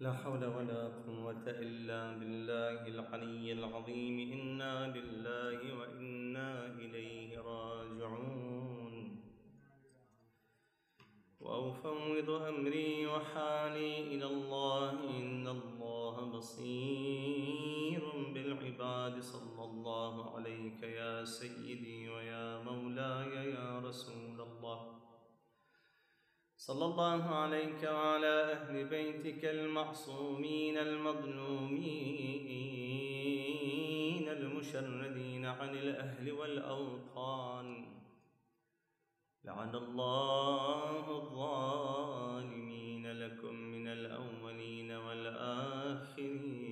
لا حول ولا قوة إلا بالله العلي العظيم. إنا لله وإنا إليه راجعون. وأفوض أمري وحالي إلى الله. إن الله بصير بالعباد. صلى الله عليك يا سيدي ويا مولاي يا رسول الله. صلى الله عليك وعلى أهل بيتك المعصومين المظلومين المشردين عن الأهل والأوطان. لعن الله الظالمين لكم من الأولين والآخرين.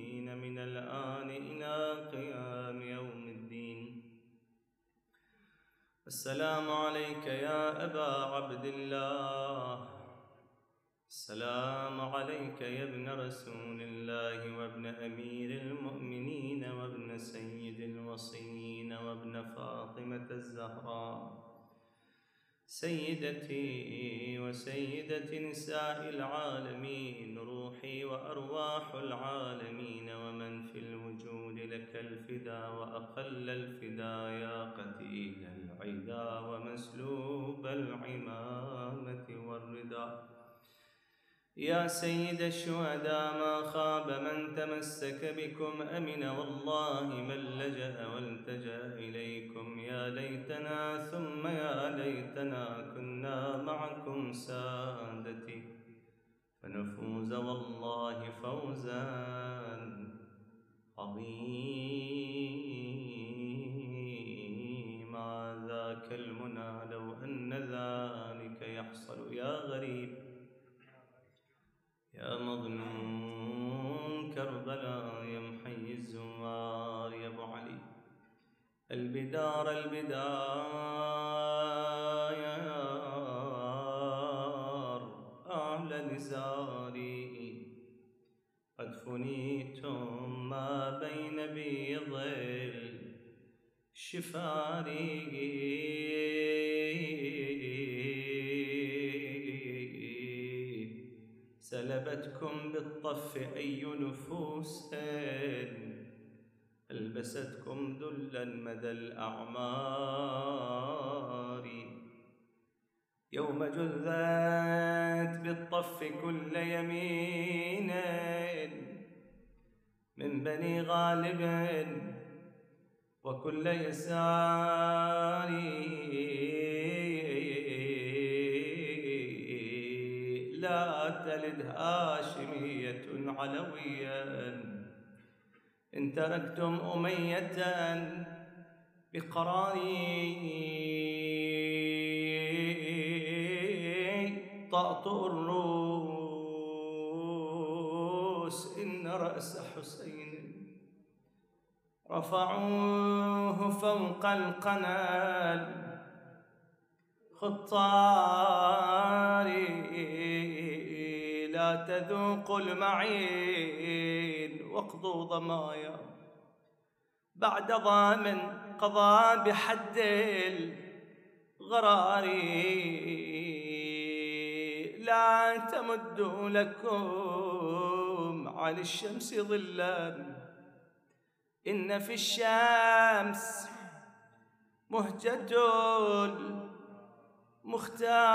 السلام عليك يا أبا عبد الله. السلام عليك يا ابن رسول الله وابن أمير المؤمنين وابن سيد الوصيين وابن فاطمة الزهراء. سيدتي وسيدة نساء العالمين روحي وأرواح العالمين ومن في الوجود لك الفدا وأقل الفدا يا قتيل العدا ومسلوب العمامة والرضا. يا سيد الشهداء ما خاب من تمسك بكم أمن والله من لجأ والتجأ إليكم. يا ليتنا ثم يا ليتنا كنا معكم سادتي. فنفوز والله فوزا عظيما. ذاك المنى لو أن ذلك يحصل يا غريب. يا مظلوم كربلاء يا محي الزوار يا أبو علي. البدار البدار. أعلى نزاري. قد فنيتم ما بين بيض الشفاري. بالطف أي نفوس ألبستكم ذلا مدى الأعمار. يوم جذت بالطف كل يمين. من بني غالب وكل يسار. لا تلد هاشمية علويا. إن تركتم أمية بقراري طأطئ الروس إن رأس حسين رفعوه فوق القنال خطاري لا تذوقوا المعين واقضوا ضمايا. بعد ضامن قضى بحد الغراري لا تمدوا لكم عن الشمس ظلا. إن في الشمس مهجة المختار.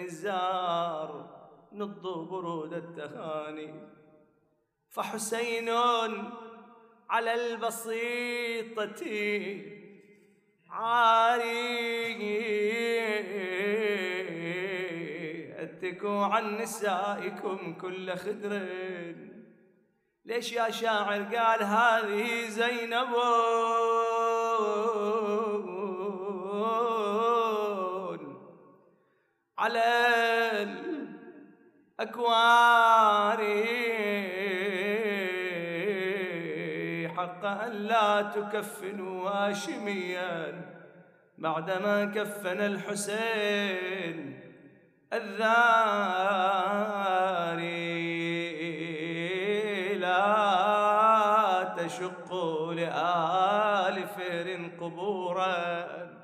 أنزار نضوا برود التهاني فحسين على البسيطة عاري أتكوا عن نسائكم كل خدر. ليش يا شاعر قال هذه زينب؟ على الأكوار. أن لا تكفنوا هاشميا بعدما كفن الحسين الذاري. لا تشقوا لآل فهر قبورا.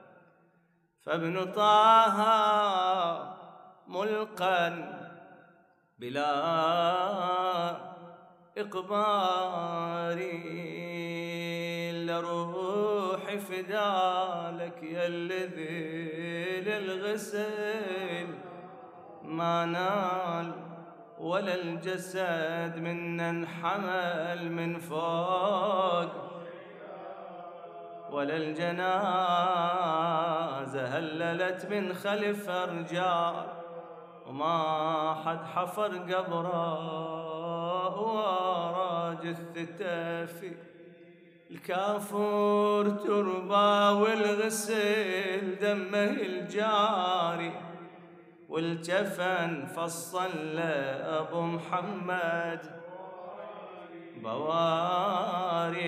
فابن طه ملقا بلا إقبار. لروح فدالك يا الذي للغسل ما نال ولا الجسد منا انحمل من فوق. ولا الجنازة هللت من خلف رجال وما حد حفر قبره ورا جثته في الكافور تربى والغسل دمه الجاري والجفن فصل ابو محمد. بواري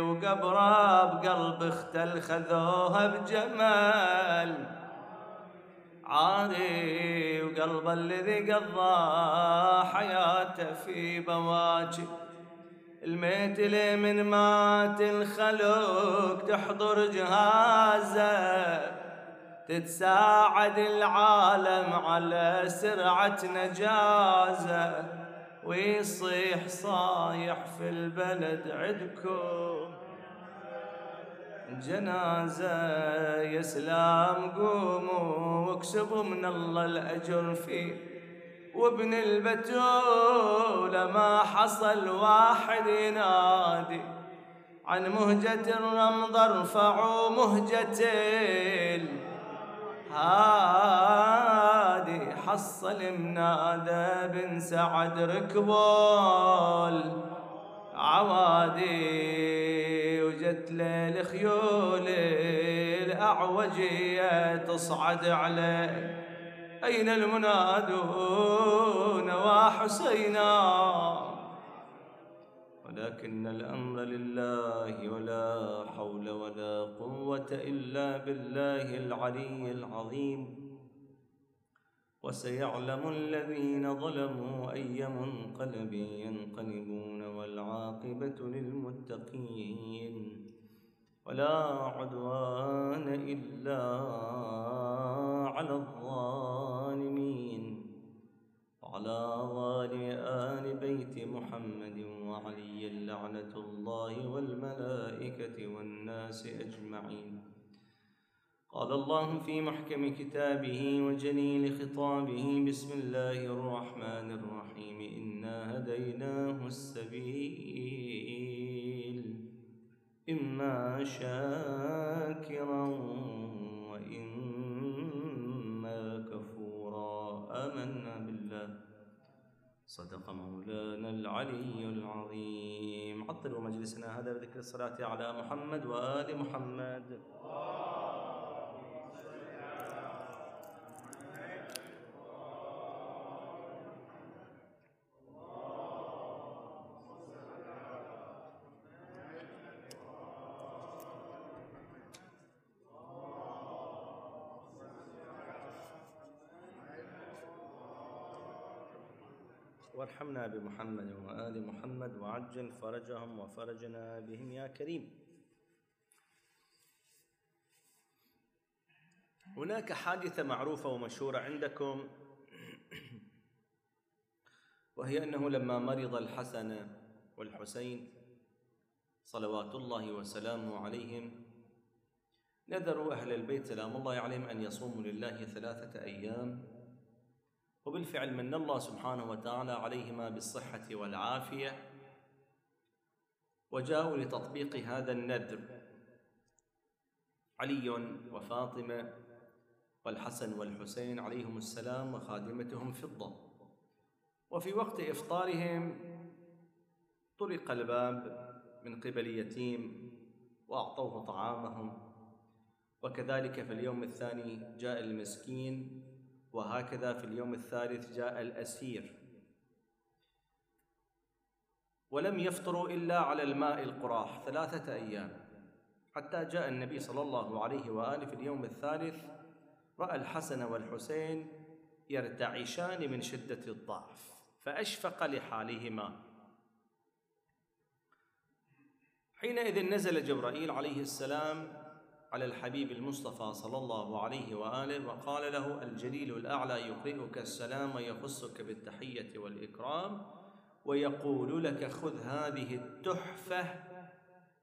وقبره بقلب اخته خذوها بجمال. عاري وقلب الذي قضى حياته في بواجي. الميت لي من مات الخلوق تحضر جهازه. تتساعد العالم على سرعة نجازه. ويصيح صايح في البلد عدكم جنازة يا سلام قوموا واكسبوا من الله الأجر فيه وابن البتولة ما حصل واحد ينادي عن مهجة الرمض ارفعوا مهجة هادي حصل منادى بن سعد ركبول عوادي وجت ليل خيول الأعوجية تصعد عليه أين المنادون وحسينا. ولكن الأمر لله ولا حول ولا قوة إلا بالله العلي العظيم. وسيعلم الذين ظلموا أي منقلب ينقلبون والعاقبة للمتقين. ولا عدوان إلا على الظالمين. وعلى ظالم آل بيت وعلي لعنة الله والملائكة والناس أجمعين. قال الله في محكم كتابه وجليل خطابه بسم الله الرحمن الرحيم إنا هديناه السبيل إما شاكرا صدق مولانا العلي العظيم. عطروا مجلسنا هذا بذكر الصلاة على محمد وآل محمد. وارحمنا بمحمد وآل محمد وعجل فرجهم وفرجنا بهم يا كريم. هناك حادثة معروفة ومشهورة عندكم. وهي أنه لما مرض الحسن والحسين صلوات الله وسلامه عليهم نذروا أهل البيت سلام الله عليهم أن يصوموا لله ثلاثة أيام. وبالفعل من الله سبحانه وتعالى عليهما بالصحة والعافية وجاءوا لتطبيق هذا النذر علي وفاطمة والحسن والحسين عليهم السلام وخادمتهم فضة. وفي وقت إفطارهم طرق الباب من قبل يتيم وأعطوه طعامهم وكذلك في اليوم الثاني جاء المسكين وهكذا في اليوم الثالث جاء الأسير. ولم يفطروا إلا على الماء القراح ثلاثة أيام حتى جاء النبي صلى الله عليه وآله في اليوم الثالث رأى الحسن والحسين يرتعشان من شدة الضعف فأشفق لحالهما. حينئذ نزل جبرائيل عليه السلام على الحبيب المصطفى صلى الله عليه وآله وقال له الجليل الأعلى يقرئك السلام ويخصك بالتحية والإكرام ويقول لك خذ هذه التحفة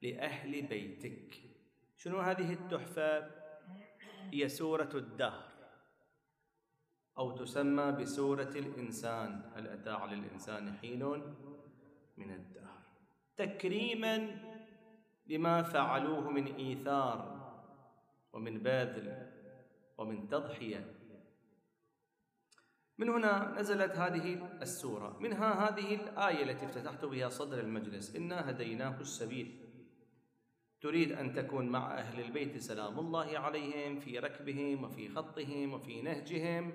لأهل بيتك. شنو هذه التحفة؟ هي سورة الدهر أو تسمى بسورة الإنسان. هل أتى على الإنسان حين من الدهر؟ تكريما لما فعلوه من إيثار. ومن باذل ومن تضحية. من هنا نزلت هذه السورة. منها هذه الآية التي افتتحت بها صدر المجلس. إنا هديناه السبيل. تريد أن تكون مع أهل البيت سلام الله عليهم في ركبهم وفي خطهم وفي نهجهم.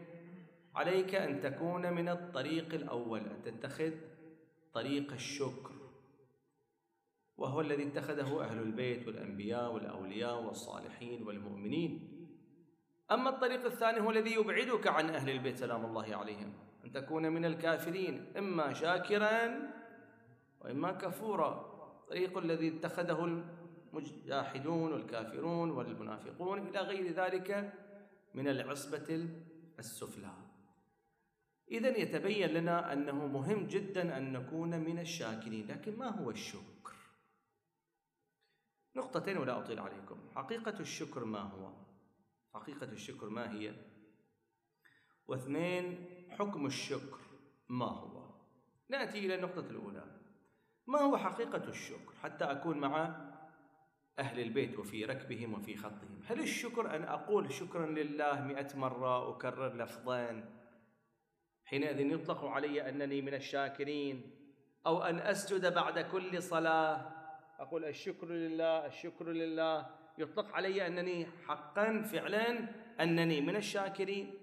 عليك أن تكون من الطريق الأول أن تتخذ طريق الشكر. وهو الذي اتخذه أهل البيت والأنبياء والأولياء والصالحين والمؤمنين. أما الطريق الثاني هو الذي يبعدك عن أهل البيت سلام الله عليهم. أن تكون من الكافرين إما شاكرا وإما كفورا. الطريق الذي اتخذه المجاحدون والكافرون والمنافقون إلى غير ذلك من العصبة السفلى. إذا يتبين لنا أنه مهم جدا أن نكون من الشاكرين لكن ما هو الشكر؟ نقطتين ولا أطيل عليكم. حقيقة الشكر ما هو؟ حقيقة الشكر ما هي؟ واثنين حكم الشكر ما هو؟ نأتي إلى النقطة الأولى. ما هو حقيقة الشكر؟ حتى أكون مع أهل البيت وفي ركبهم وفي خطهم. هل الشكر أن أقول شكرا لله مئة مرة أكرر لفظين حينئذ يطلق علي أنني من الشاكرين أو أن أسجد بعد كل صلاة أقول الشكر لله الشكر لله. يطلق علي أنني حقا فعلا أنني من الشاكرين.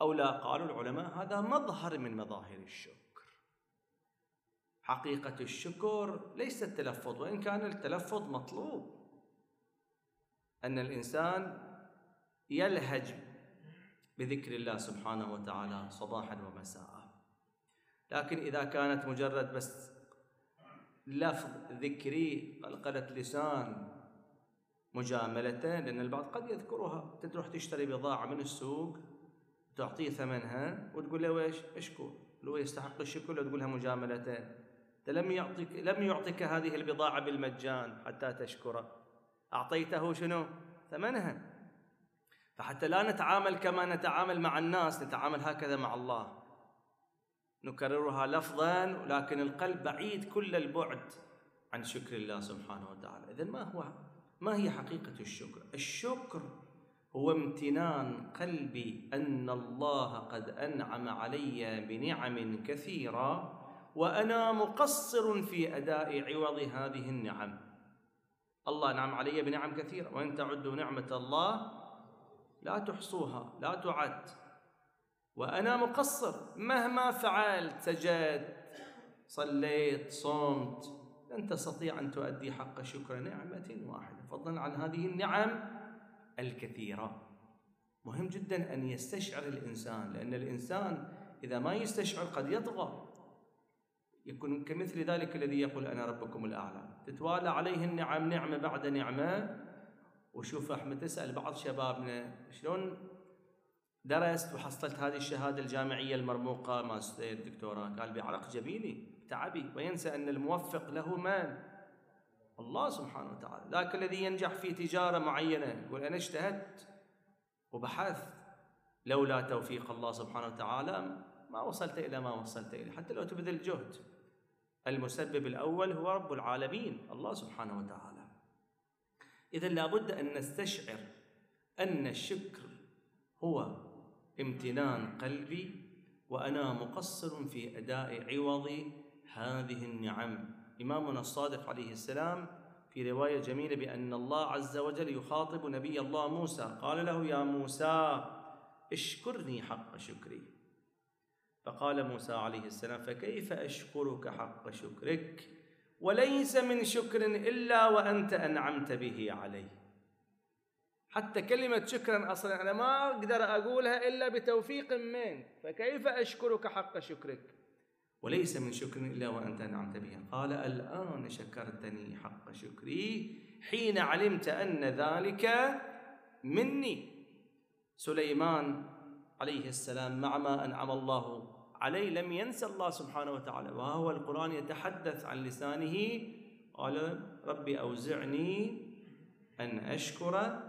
أو لا قالوا العلماء هذا مظهر من مظاهر الشكر. حقيقة الشكر ليس التلفظ وإن كان التلفظ مطلوب. أن الإنسان يلهج بذكر الله سبحانه وتعالى صباحا ومساء. لكن إذا كانت مجرد بس لفظ ذكري قلقلة لسان مجاملة لأن البعض قد يذكرها. تروح تشتري بضاعة من السوق تعطيه ثمنها وتقول له إيش؟ اشكر لو يستحق الشكر لو تقولها مجاملة لم يعطيك لم يعطيك هذه البضاعة بالمجان حتى تشكره. أعطيته شنو؟ ثمنها. فحتى لا نتعامل كما نتعامل مع الناس نتعامل هكذا مع الله. نكررها لفظا لكن القلب بعيد كل البعد عن شكر الله سبحانه وتعالى. إذا ما هو ما هي حقيقة الشكر؟ الشكر هو امتنان قلبي أن الله قد أنعم علي بنعم كثيرة وأنا مقصر في أداء عوض هذه النعم. الله أنعم علي بنعم كثيرة. وإن تعدوا نعمة الله لا تحصوها لا تعد. وأنا مقصر. مهما فعلت سجدت صليت صمت لن تستطيع أن تؤدي حق شكر نعمة واحدة. فضلا عن هذه النعم الكثيرة. مهم جدا أن يستشعر الإنسان لأن الإنسان إذا ما يستشعر قد يطغى. يكون كمثل ذلك الذي يقول أنا ربكم الأعلى. تتوالى عليه النعم نعمة بعد نعمة. وشوف أحمد تسأل بعض شبابنا شلون درست وحصلت هذه الشهادة الجامعية المرموقة ماستر دكتوراه. قال بعرق جبيني. تعبي. وينسى أن الموفق له من؟ الله سبحانه وتعالى. ذاك الذي ينجح في تجارة معينة. يقول أنا اجتهدت وبحثت. لولا توفيق الله سبحانه وتعالى ما وصلت إلى ما وصلت إليه. حتى لو تبذل جهد. المسبب الأول هو رب العالمين. الله سبحانه وتعالى. اذا لابد أن نستشعر أن الشكر هو امتنان قلبي وأنا مقصر في أداء عوض هذه النعم. إمامنا الصادق عليه السلام في رواية جميلة بأن الله عز وجل يخاطب نبي الله موسى. قال له يا موسى اشكرني حق شكري. فقال موسى عليه السلام فكيف أشكرك حق شكرك؟ وليس من شكر إلا وأنت أنعمت به علي. حتى كلمة شكرا أصلا أنا ما أقدر أقولها إلا بتوفيق منك. فكيف أشكرك حق شكرك؟ وليس من شكر إلا وأنت أنعمت به. قال الآن شكرتني حق شكري حين علمت أن ذلك مني. سليمان عليه السلام مع ما أنعم الله عليه لم ينسى الله سبحانه وتعالى. وهو القرآن يتحدث عن لسانه. قال ربي أوزعني أن أشكر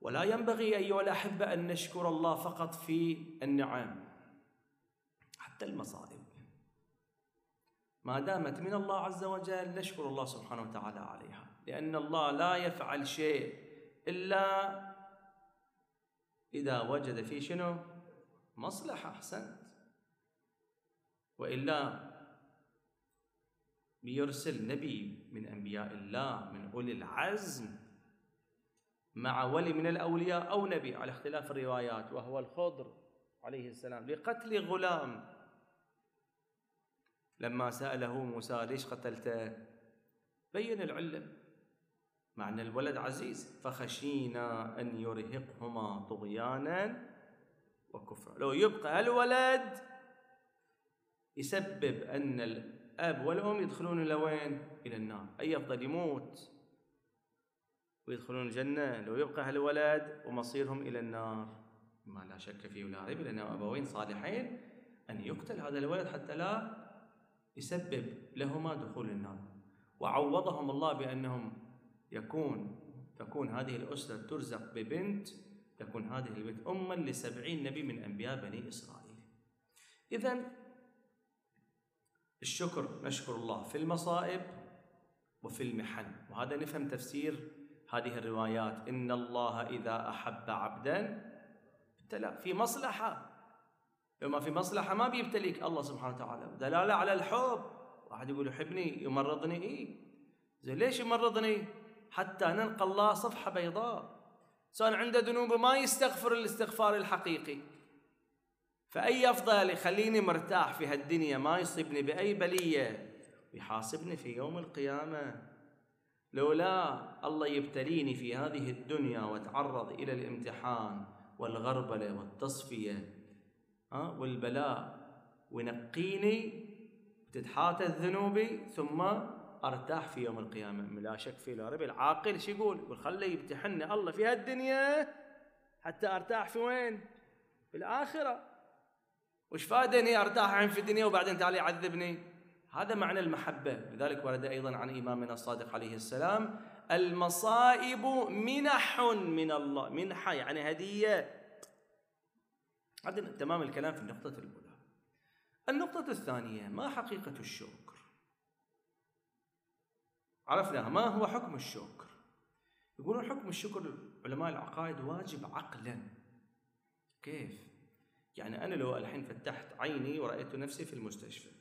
ولا ينبغي أيها الأحبة أن نشكر الله فقط في النعم حتى المصائب. ما دامت من الله عز وجل نشكر الله سبحانه وتعالى عليها لأن الله لا يفعل شيء إلا إذا وجد فيه شنو؟ مصلحة أحسنت. وإلا بيرسل نبي من أنبياء الله من أولي العزم مع ولي من الأولياء أو نبي على اختلاف الروايات وهو الخضر عليه السلام لقتل غلام. لما سأله موسى ليش قتلته؟ بين العلة مع أن الولد عزيز فخشينا أن يرهقهما طغيانا وكفرا. لو يبقى الولد يسبب أن الأب والأم يدخلون إلى وين؟ إلى النار. أي أفضل يموت؟ ويدخلون الجنة لو يبقى هالولد ومصيرهم إلى النار. ما لا شك فيه ولا ريب لأنه أبوين صالحين أن يقتل هذا الولد حتى لا يسبب لهما دخول النار. وعوضهم الله بأنهم يكون تكون هذه الأسرة ترزق ببنت تكون هذه البنت أما لسبعين نبي من أنبياء بني إسرائيل. إذا الشكر نشكر الله في المصائب وفي المحن. وهذا نفهم تفسير هذه الروايات. إن الله إذا أحب عبدا ابتلى. في مصلحة. لو ما في مصلحة ما بيبتليك. الله سبحانه وتعالى. دلالة على الحب. واحد يقول يحبني يمرضني. إيه زين ليش يمرضني؟ حتى نلقى الله صفحة بيضاء. سواء عنده ذنوب ما يستغفر الاستغفار الحقيقي. فأي أفضل يخليني مرتاح في هالدنيا؟ ما يصيبني بأي بلية. ويحاسبني في يوم القيامة. لولا الله يبتليني في هذه الدنيا واتعرض إلى الامتحان والغربلة والتصفية ها والبلاء وينقيني تتحاتى ذنوبي ثم أرتاح في يوم القيامة. لا شك في لا رب العاقل شو يقول؟ يقول خلي يمتحني الله في هالدنيا حتى أرتاح في وين؟ في الآخرة. وش فادني أرتاح عن في الدنيا وبعدين تعالى يعذبني؟ هذا معنى المحبة. لذلك ورد أيضا عن إمامنا الصادق عليه السلام المصائب منح من الله منحه يعني هدية. هذا تمام الكلام في النقطة الأولى. النقطة الثانية ما حقيقة الشكر؟ عرفنا ما هو حكم الشكر؟ يقولون حكم الشكر علماء العقائد واجب عقلا. كيف؟ يعني أنا لو الحين فتحت عيني ورأيت نفسي في المستشفى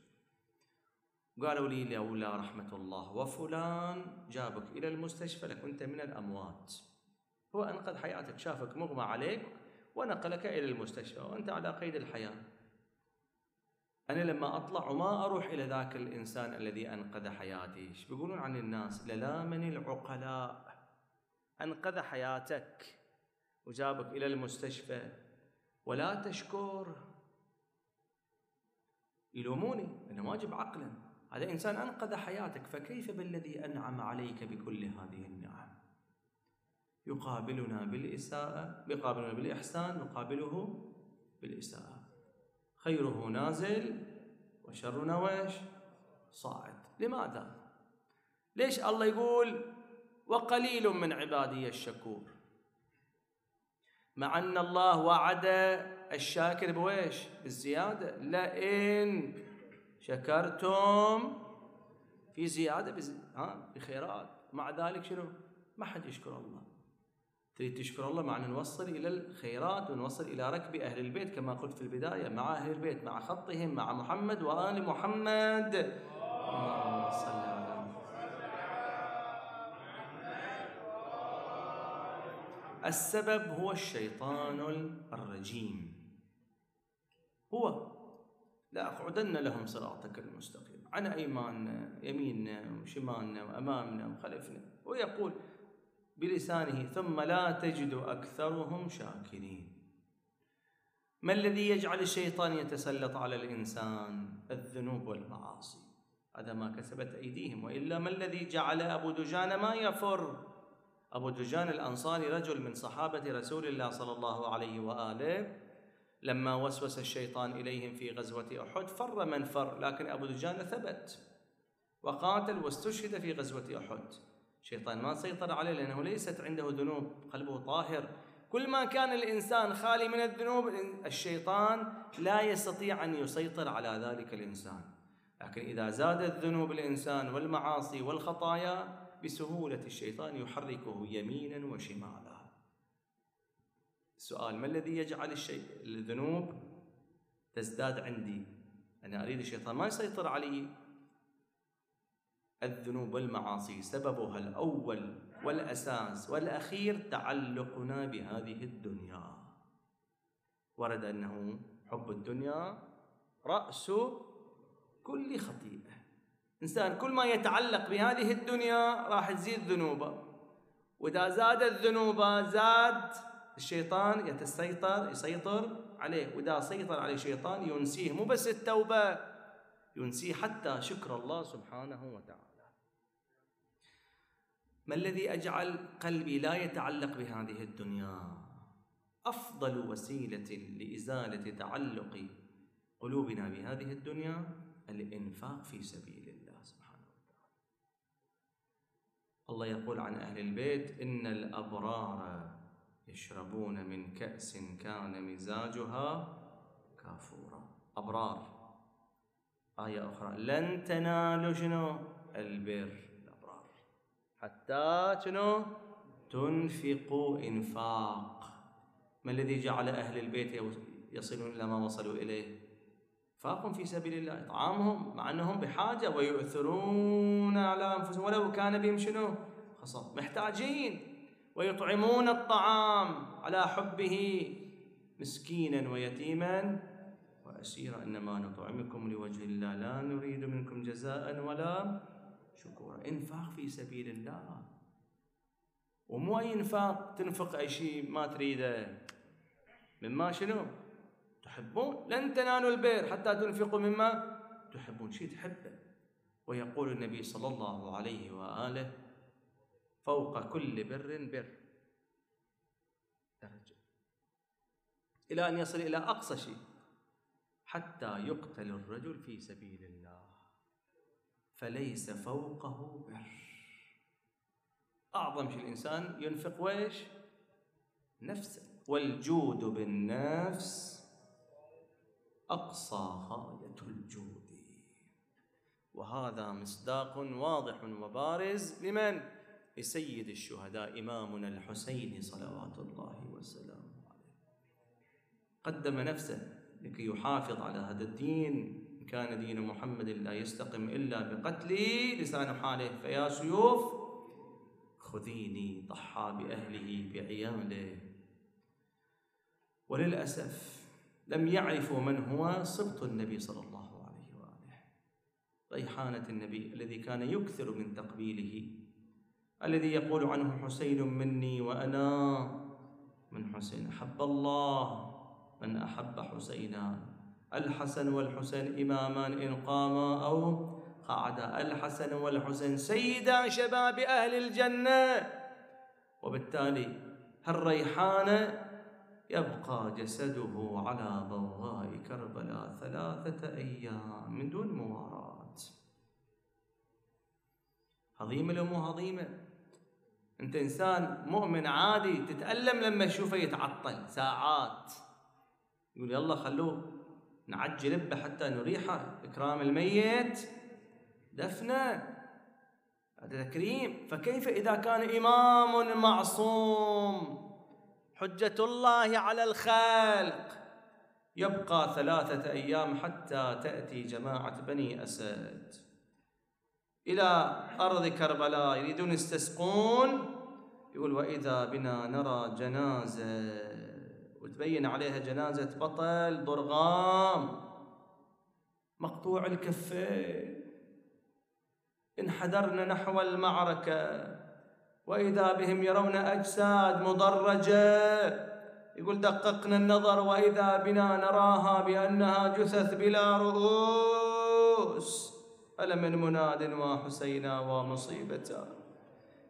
قالوا لي لولا رحمة الله وفلان جابك إلى المستشفى لكنت من الأموات. هو أنقذ حياتك شافك مغمى عليك ونقلك إلى المستشفى وأنت على قيد الحياة. أنا لما أطلع وما أروح إلى ذاك الإنسان الذي أنقذ حياتي. إيش بيقولون عن الناس؟ للامن العقلاء. أنقذ حياتك وجابك إلى المستشفى. ولا تشكر. يلوموني أنا واجب عقلا. هذا إنسان أنقذ حياتك فكيف بالذي أنعم عليك بكل هذه النعم؟ يقابلنا بالإساءة يقابلنا بالإحسان نقابله بالإساءة. خيره نازل وشرنا ويش صاعد. لماذا؟ ليش الله يقول وقليل من عبادي الشكور؟ مع أن الله وعد الشاكر بويش بالزيادة. لئن شكرتم في زيادة بز... ها بخيرات. مع ذلك شنو؟ ما حد يشكر الله. تريد تشكر الله مع أن نوصل إلى الخيرات ونوصل إلى ركب أهل البيت كما قلت في البداية مع أهل البيت مع خطهم مع محمد وآل محمد. اللهم صل على السبب هو الشيطان الرجيم. هو لأقعدن لهم صراطك المستقيم. عن أيماننا يميننا وشمالنا وأمامنا وخلفنا ويقول بلسانه ثم لا تجد أكثرهم شاكرين. ما الذي يجعل الشيطان يتسلط على الإنسان؟ الذنوب والمعاصي. هذا ما كسبت أيديهم. وإلا ما الذي جعل أبو دجان ما يفر؟ أبو دجان الأنصاري رجل من صحابة رسول الله صلى الله عليه وآله. لما وسوس الشيطان إليهم في غزوة أحد فر من فر لكن أبو دجان ثبت وقاتل واستشهد في غزوة أحد. الشيطان ما سيطر عليه لأنه ليست عنده ذنوب قلبه طاهر. كل ما كان الإنسان خالي من الذنوب الشيطان لا يستطيع أن يسيطر على ذلك الإنسان. لكن إذا زادت ذنوب الإنسان والمعاصي والخطايا بسهولة الشيطان يحركه يمينا وشمالا. السؤال ما الذي يجعل الشيء الذنوب تزداد عندي؟ أنا أريد الشيطان ما يسيطر علي. الذنوب والمعاصي سببها الأول والأساس والأخير تعلقنا بهذه الدنيا. ورد أنه حب الدنيا رأس كل خطيئة. إنسان كل ما يتعلق بهذه الدنيا راح تزيد ذنوبه. وإذا زادت ذنوبه زاد الشيطان يتسيطر يسيطر عليه. وإذا سيطر عليه الشيطان ينسيه. مو بس التوبة ينسيه حتى شكر الله سبحانه وتعالى. ما الذي أجعل قلبي لا يتعلق بهذه الدنيا؟ أفضل وسيلة لإزالة تعلق قلوبنا بهذه الدنيا الإنفاق في سبيل الله سبحانه وتعالى. الله يقول عن أهل البيت إن الأبرار يشربون من كأس كان مزاجها كافورا. أبرار. آية أخرى. لن تنالوا شنو؟ البر. حتى شنو؟ تنفقوا إنفاق. ما الذي جعل أهل البيت يصلون إلى ما وصلوا إليه؟ فاق في سبيل الله. إطعامهم مع أنهم بحاجة ويؤثرون على أنفسهم. ولو كان بهم شنو؟ خصم محتاجين. ويطعمون الطعام على حبه مسكينا ويتيما وأسيرا. إنما نطعمكم لوجه الله لا نريد منكم جزاء ولا شكورا. إنفاق في سبيل الله. ومو أي إنفاق تنفق أي شيء ما تريده. مما شنو؟ تحبون. لن تنالوا البر حتى تنفقوا مما تحبون. شيء تحبه. ويقول النبي صلى الله عليه وآله فوق كل بر بر. درجة. إلى أن يصل إلى أقصى شيء. حتى يقتل الرجل في سبيل الله. فليس فوقه بر. أعظم شيء الإنسان ينفق ويش نفسه. والجود بالنفس أقصى غاية الجود. وهذا مصداق واضح وبارز لمن؟ لسيد الشهداء إمامنا الحسين صلوات الله وسلامه عليه. قدم نفسه لكي يحافظ على هذا الدين. كان دين محمد لا يستقم إلا بقتلي لسان حاله فيا سيوف. خذيني ضحى بأهله بعياله. وللأسف لم يعرفوا من هو صبط النبي صلى الله عليه وآله. ريحانة النبي الذي كان يكثر من تقبيله. الذي يقول عنه حسين مني وأنا من حسين. أحب الله من أحب حسينا. الحسن والحسين إمامان إن قاما أو قعدا الحسن والحسين سيدا شباب أهل الجنة. وبالتالي هالريحانة يبقى جسده على ضوضاء كربلاء ثلاثة أيام من دون مواراة هضيمة لو مو هضيمة أنت إنسان مؤمن عادي تتألم لما تشوفه يتعطل ساعات. يقول يلا خلوه نعجل به حتى نريحه إكرام الميت دفنه. هذا تكريم. فكيف إذا كان إمام معصوم؟ حجة الله على الخلق. يبقى ثلاثة أيام حتى تأتي جماعة بني أسد. إلى أرض كربلاء يريدون يستسقون. يقول وإذا بنا نرى جنازة. وتبين عليها جنازة بطل ضرغام مقطوع الكفين. انحدرنا نحو المعركة وإذا بهم يرون أجساد مضرجة يقول دققنا النظر وإذا بنا نراها بأنها جثث بلا رؤوس. ألا من مناد وحسينا ومصيبتا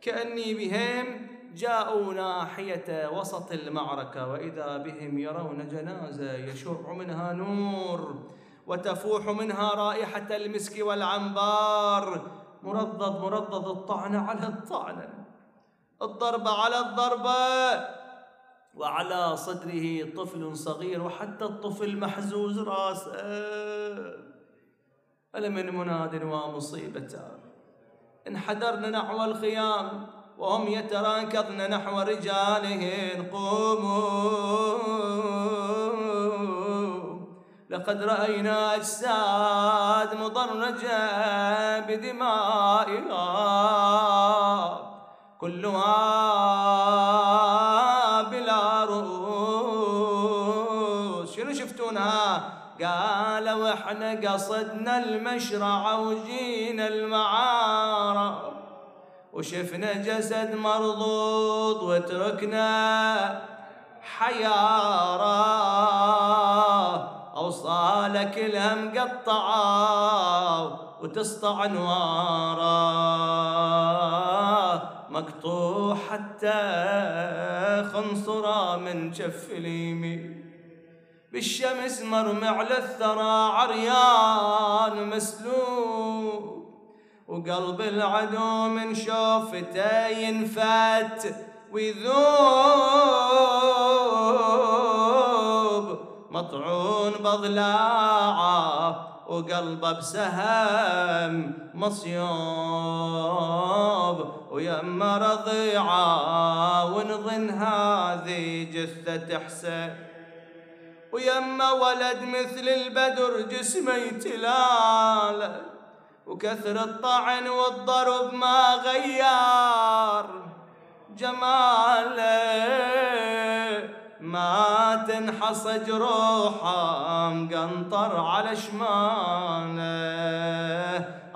كأني بهم جاءوا ناحية وسط المعركة وإذا بهم يرون جنازة يشع منها نور وتفوح منها رائحة المسك والعنبار. مردد مردد الطعنة على الطعنة الضربة على الضربة وعلى صدره طفل صغير وحتى الطفل محزوز راسه. ألا من مناد ومصيبة. انحدرن نحو الخيام وهم يتراكضن نحو رجالهم قوموا. لقد رأينا أجساد مضرجة بدمائها كلها قالوا إحنا قصدنا المشرع وجينا المعارة وشفنا جسد مرضوض وتركنا حيارة. أوصالك كلها مقطعة وتسطع نوارا مقطوع حتى خنصرة من جف اليمين. بالشمس مرمى على الثرى عريان مسلوب وقلب العدو من شوفته ينفت ويذوب مطعون بضلاعة وقلبه بسهم مصيوب. ويما رضيعة ونظن هذه جثة حسين ويما ولد مثل البدر جسمه يتلال وكثر الطعن والضرب ما غير. جماله ما تنحصج روحه مقنطر على شماله.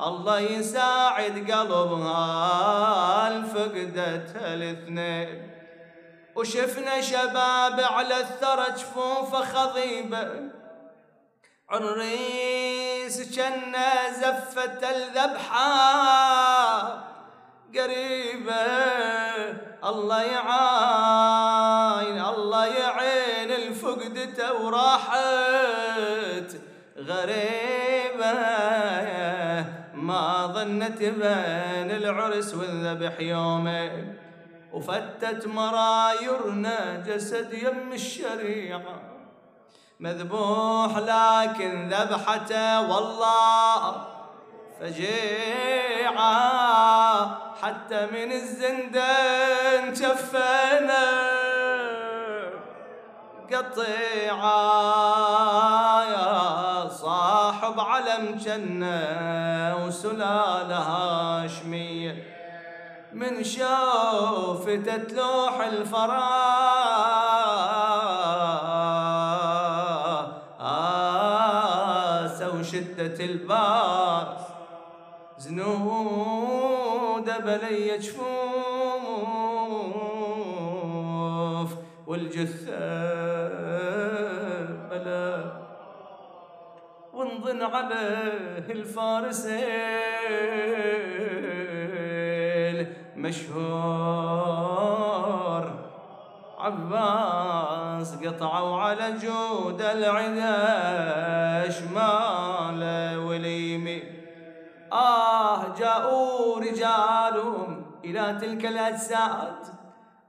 الله يساعد قلبها الفقدتها الاثنين. وشفنا شباب على الثرى جفوفه خضيبة عريس جنة زفة الذبحة. قريبة الله يعاين الله يعين الفقدته وراحت غريبة ما ظنت بين العرس والذبح يومين. وفتت مرايرنا جسد يم الشريعة. مذبوح لكن ذبحته والله فجيعة. حتى من الزندان شفينا قطيعة. يا صاحب علم جنة وسلالة هاشمية. من شوفة تلوح الفرا آسى وشدة الباس. زنود بلي جفوف والجثة بلا. وانظن عليه الفارسين. مشهور. عباس قطعوا على جود العدا شمال واليمين آه جاءوا رجالهم إلى تلك الأجساد.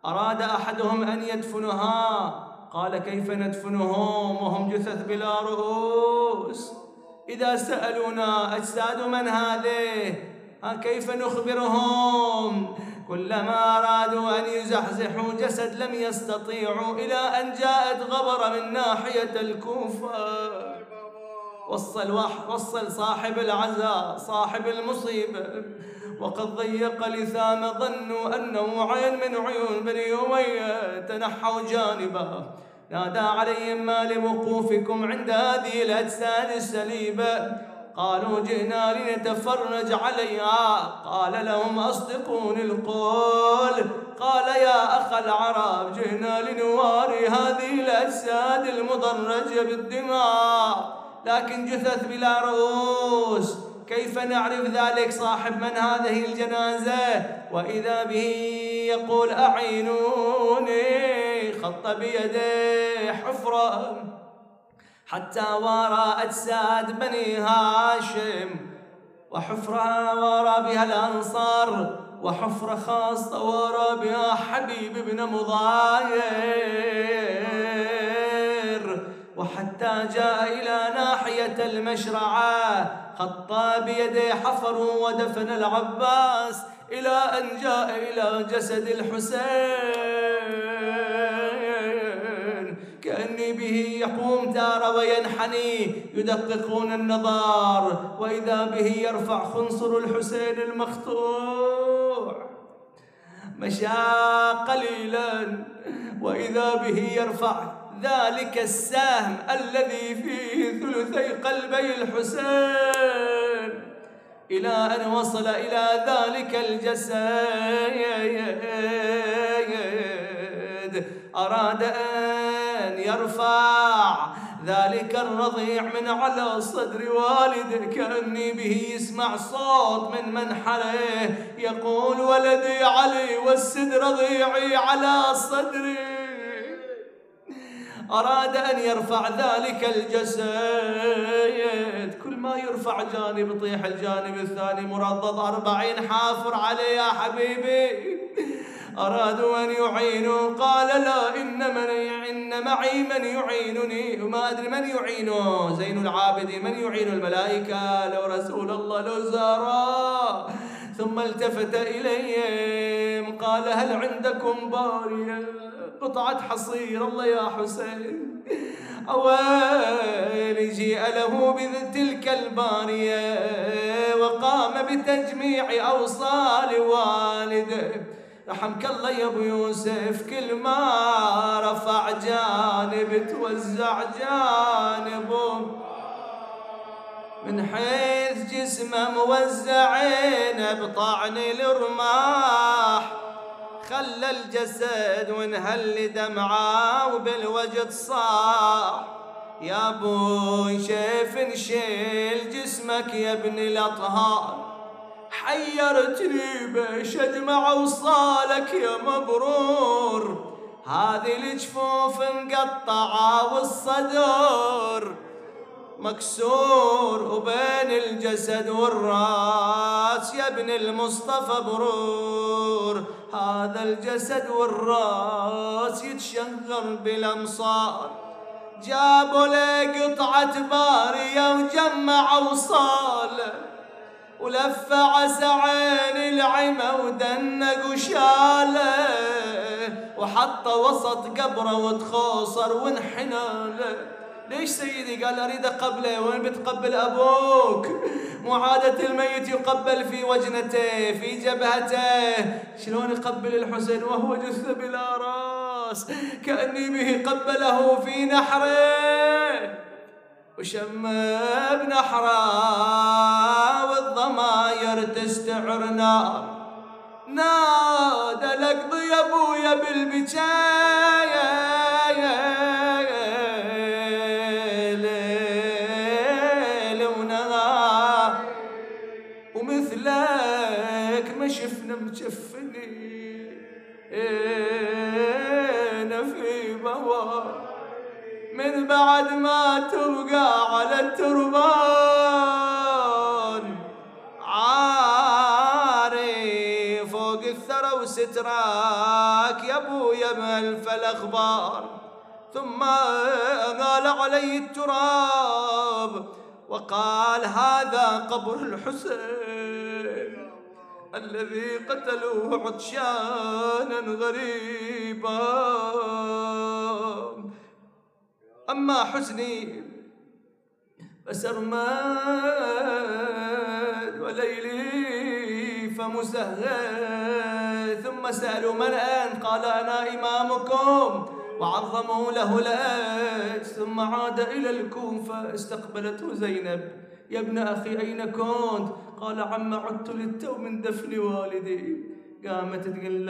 أراد أحدهم أن يدفنها. قال كيف ندفنهم وهم جثث بلا رؤوس؟ إذا سألونا أجساد من هذه كيف نخبرهم؟ كلما أرادوا أن يزحزحوا جسد لم يستطيعوا إلى أن جاءت غبرة من ناحية الكوفة. وصل وصل صاحب العزاء صاحب المصيبة. وقد ضيق لثام ظنوا أنه عين من عيون بني أمية تنحوا جانبه. نادى عليهم ما لوقوفكم عند هذه الأجساد السليبة. قالوا جئنا لنتفرج عليها. قال لهم أصدقون القول. قال يا أخ العرب جئنا لنواري هذه الأجساد المضرجة بالدماء. لكن جثث بلا رؤوس. كيف نعرف ذلك صاحب من هذه الجنازة؟ وإذا به يقول أعينوني خط بيده حفرة. حتى وارى أجساد بني هاشم وحفرة وارى بها الأنصار وحفرة خاصة وارى بها حبيب بن مضاير. وحتى جاء إلى ناحية المشرعة خطى بيده حفروا ودفن العباس إلى أن جاء إلى جسد الحسين. يقوم تار وينحني يدققون النظار وإذا به يرفع خنصر الحسين المخطوع مشى قليلا وإذا به يرفع ذلك السهم الذي فيه ثلثي قلبي الحسين. إلى أن وصل إلى ذلك الجسد. أراد أن يرفع. ذلك الرضيع من على صدر والده كأني به يسمع صوت من منحره يقول ولدي علي والسد رضيعي على صدري. أراد أن يرفع ذلك الجسد. كل ما يرفع جانب يطيح الجانب الثاني. مرضض أربعين حافر عليه يا حبيبي. أرادوا أن يعينوا قال لا إن, من إن معي من يعينني وما أدري من يعينه. زين العابدين من يعين الملائكة؟ لو رسول الله لو زارا. ثم التفت إليهم قال هل عندكم بارية؟ قطعة حصير الله يا حسين. أويل جيء له بتلك البارية وقام بتجميع أوصال والده. رحمك الله يا أبو يوسف كل ما رفع جانب توزع جانبه. من حيث جسمه موزعين بطعن الرماح. خلى الجسد وانهل دمعه وبالوجد صاح. يا أبوي شيف نشيل جسمك يا ابن الأطهار. حيرتني بش اجمع وصالك يا مبرور. هذه الجفوف مقطعة والصدر مكسور وبين الجسد والراس. يا ابن المصطفى برور هذا الجسد والراس يتشغل بالأمصار. جابوا لي قطعة بارية وجمع وصاله ولفع سعين العمى ودنق وشاله وحط وسط قبره وتخوصر وانحنى له. ليش سيدي؟ قال أريد قبله. وين بتقبل أبوك؟ مو عادة الميت يقبل في وجنته في جبهته. شلون يقبل الحسين؟ وهو جثة بلا راس كأني به قبله في نحره. وشم بنحره والضماير تستعر نار. نادى لقضي يا أبويا بالبكاية. بعد ما تبقى على التربان. عاري فوق الثرى وستراك يا ابويا بألف الأخبار. ثم قال علي التراب وقال هذا قبر الحسين الذي قتلوه عطشانا غريبا. أما حزني فسرماد وليلي فمسهل ثم سألوا من أنت؟ قال أنا إمامكم وعظموا له الأجر. ثم عاد إلى الكوفة استقبلته زينب. يا ابن أخي أين كنت؟ قال عم عدت للتو من دفن والدي. قامت تقول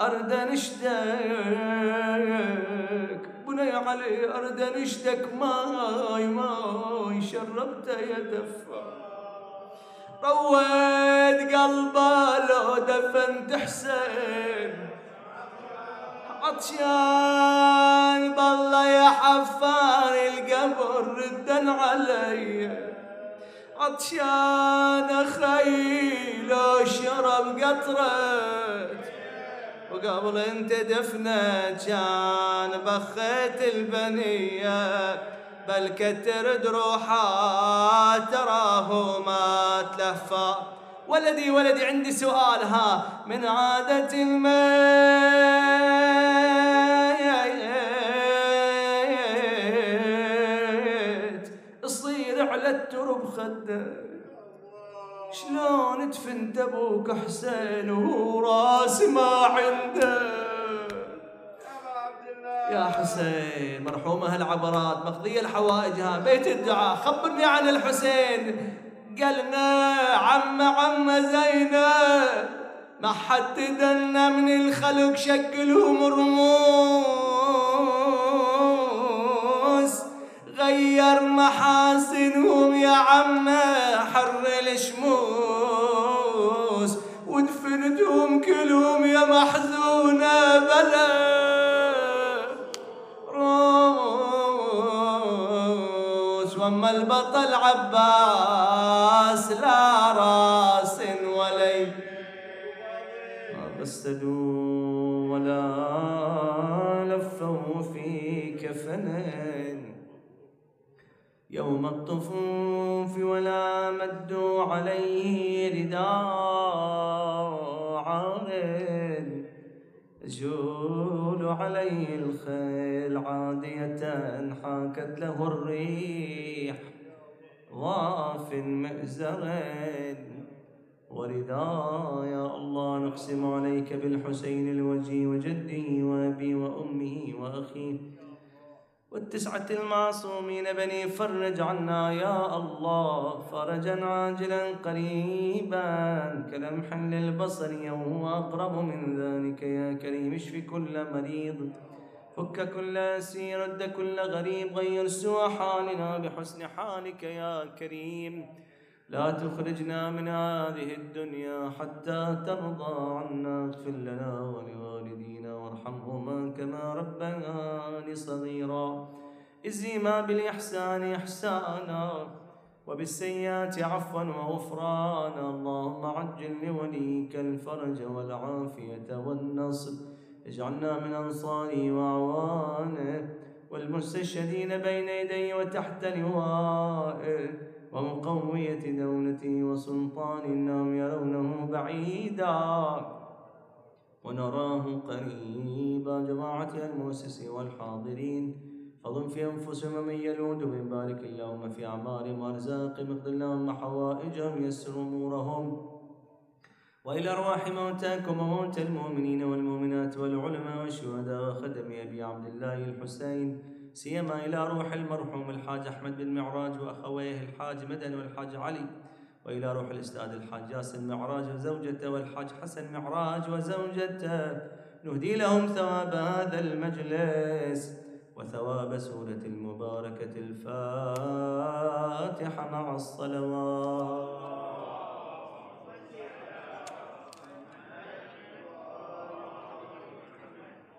أرد بن بني علي أرد نشتك ماي ماي شربته يدفى رويت قلبه لو دفنت حسين عطشان بالله يا حفان القبر ردن علي. عطشان خيل لو شرب قطرة. وقبل انت دفنة كان بخيت البنية بل كتر دروحات تراه ما تلفى ولدي ولدي عندي سؤال ها من عادة الميت يصير على الترب خده شلون دفنت أبوك حسين وهو راس ما عنده؟ يا حسين مرحومة هالعبرات مقضية الحوائجها بيت الدعاء خبرني عن الحسين. قالنا عم عم زينب ما حد تدنا من الخلق شكلهم رموس غير محاسنهم يا عم حر الشموس. ودفنتهم كلهم يا محزونة بلا روس. وأما البطل عباس لا راس ما غسلوا ولا يوم الطفوف ولا مدوا عليه رداء عارٍ. تجول عليه الخيل عادية حاكت له الريح ضاف مئزرين ورداء يا الله نقسم عليك بالحسين الوجي وجده وأبي وأمه وأخيه. والتسعة المعصومين بني فرج عنا يا الله. فرجا عاجلا قريبا كلمح للبصر وهو أقرب من ذلك يا كريم. اشف كل مريض فك كل أسير رد كل غريب غير سوء حالنا بحسن حالك يا كريم. لا تخرجنا من هذه الدنيا حتى ترضى عنا. اغفر لنا ولوالدينا وارحمهما كما ربياني صغيرا. ازيما بالإحسان إحسانا وبالسيئات عفوا وغفرانا. اللهم عجل لوليك الفرج والعافية والنصر. اجعلنا من أنصاره وأعوانه والمستشهدين بين يديه وتحت لوائه ومقوية دولته وسلطان إنهم يرونه بعيدا. ونراه قريبا جماعة المؤسس والحاضرين. فضم في أنفسهم من يلود بارك اللهم في أعمارهم وأرزاقهم اقض اللهم حوائجهم يسر أمورهم. وإلى أرواح موتاكم وموتى المؤمنين والمؤمنات والعلماء والشهداء وخدم أبي عبد الله الحسين. سيما إلى روح المرحوم الحاج أحمد بن معراج وأخويه الحاج مدن والحاج علي وإلى روح الأستاذ الحاج ياسر معراج وزوجته والحاج حسن معراج وزوجته. نهدي لهم ثواب هذا المجلس وثواب سورة المباركة الفاتحة مع الصلوات.